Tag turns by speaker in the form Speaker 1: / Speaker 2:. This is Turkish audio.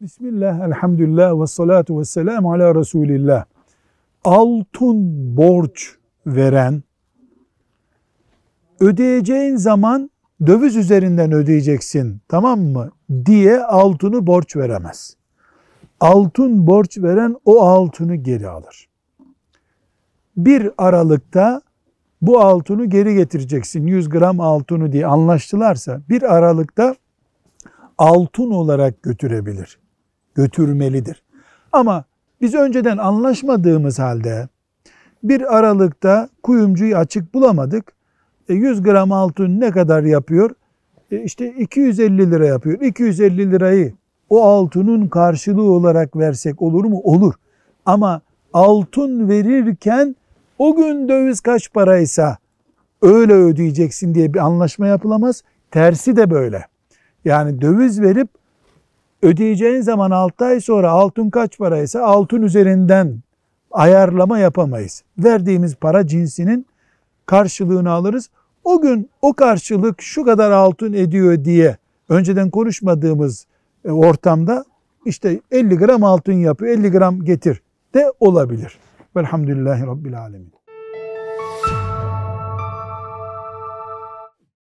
Speaker 1: Bismillah, elhamdülillah ve salatu ve selamu ala Resulillah. Altın borç veren, ödeyeceğin zaman döviz üzerinden ödeyeceksin tamam mı diye altını borç veremez. Altın borç veren o altını geri alır. Bir Aralık'ta bu altını geri getireceksin 100 gram altını diye anlaştılarsa bir Aralık'ta altın olarak götürebilir. Götürmelidir. Ama biz önceden anlaşmadığımız halde bir Aralık'ta kuyumcuyu açık bulamadık. E 100 gram altın ne kadar yapıyor? E işte 250 lira yapıyor. 250 lirayı o altının karşılığı olarak versek olur mu? Olur. Ama altın verirken o gün döviz kaç paraysa öyle ödeyeceksin diye bir anlaşma yapılamaz. Tersi de böyle. Yani döviz verip ödeyeceğin zaman 6 ay sonra altın kaç paraysa altın üzerinden ayarlama yapamayız. Verdiğimiz para cinsinin karşılığını alırız. O gün o karşılık şu kadar altın ediyor diye önceden konuşmadığımız e, ortamda işte 50 gram altın yapıyor 50 gram getir de olabilir. Velhamdülillahi Rabbil Alemin.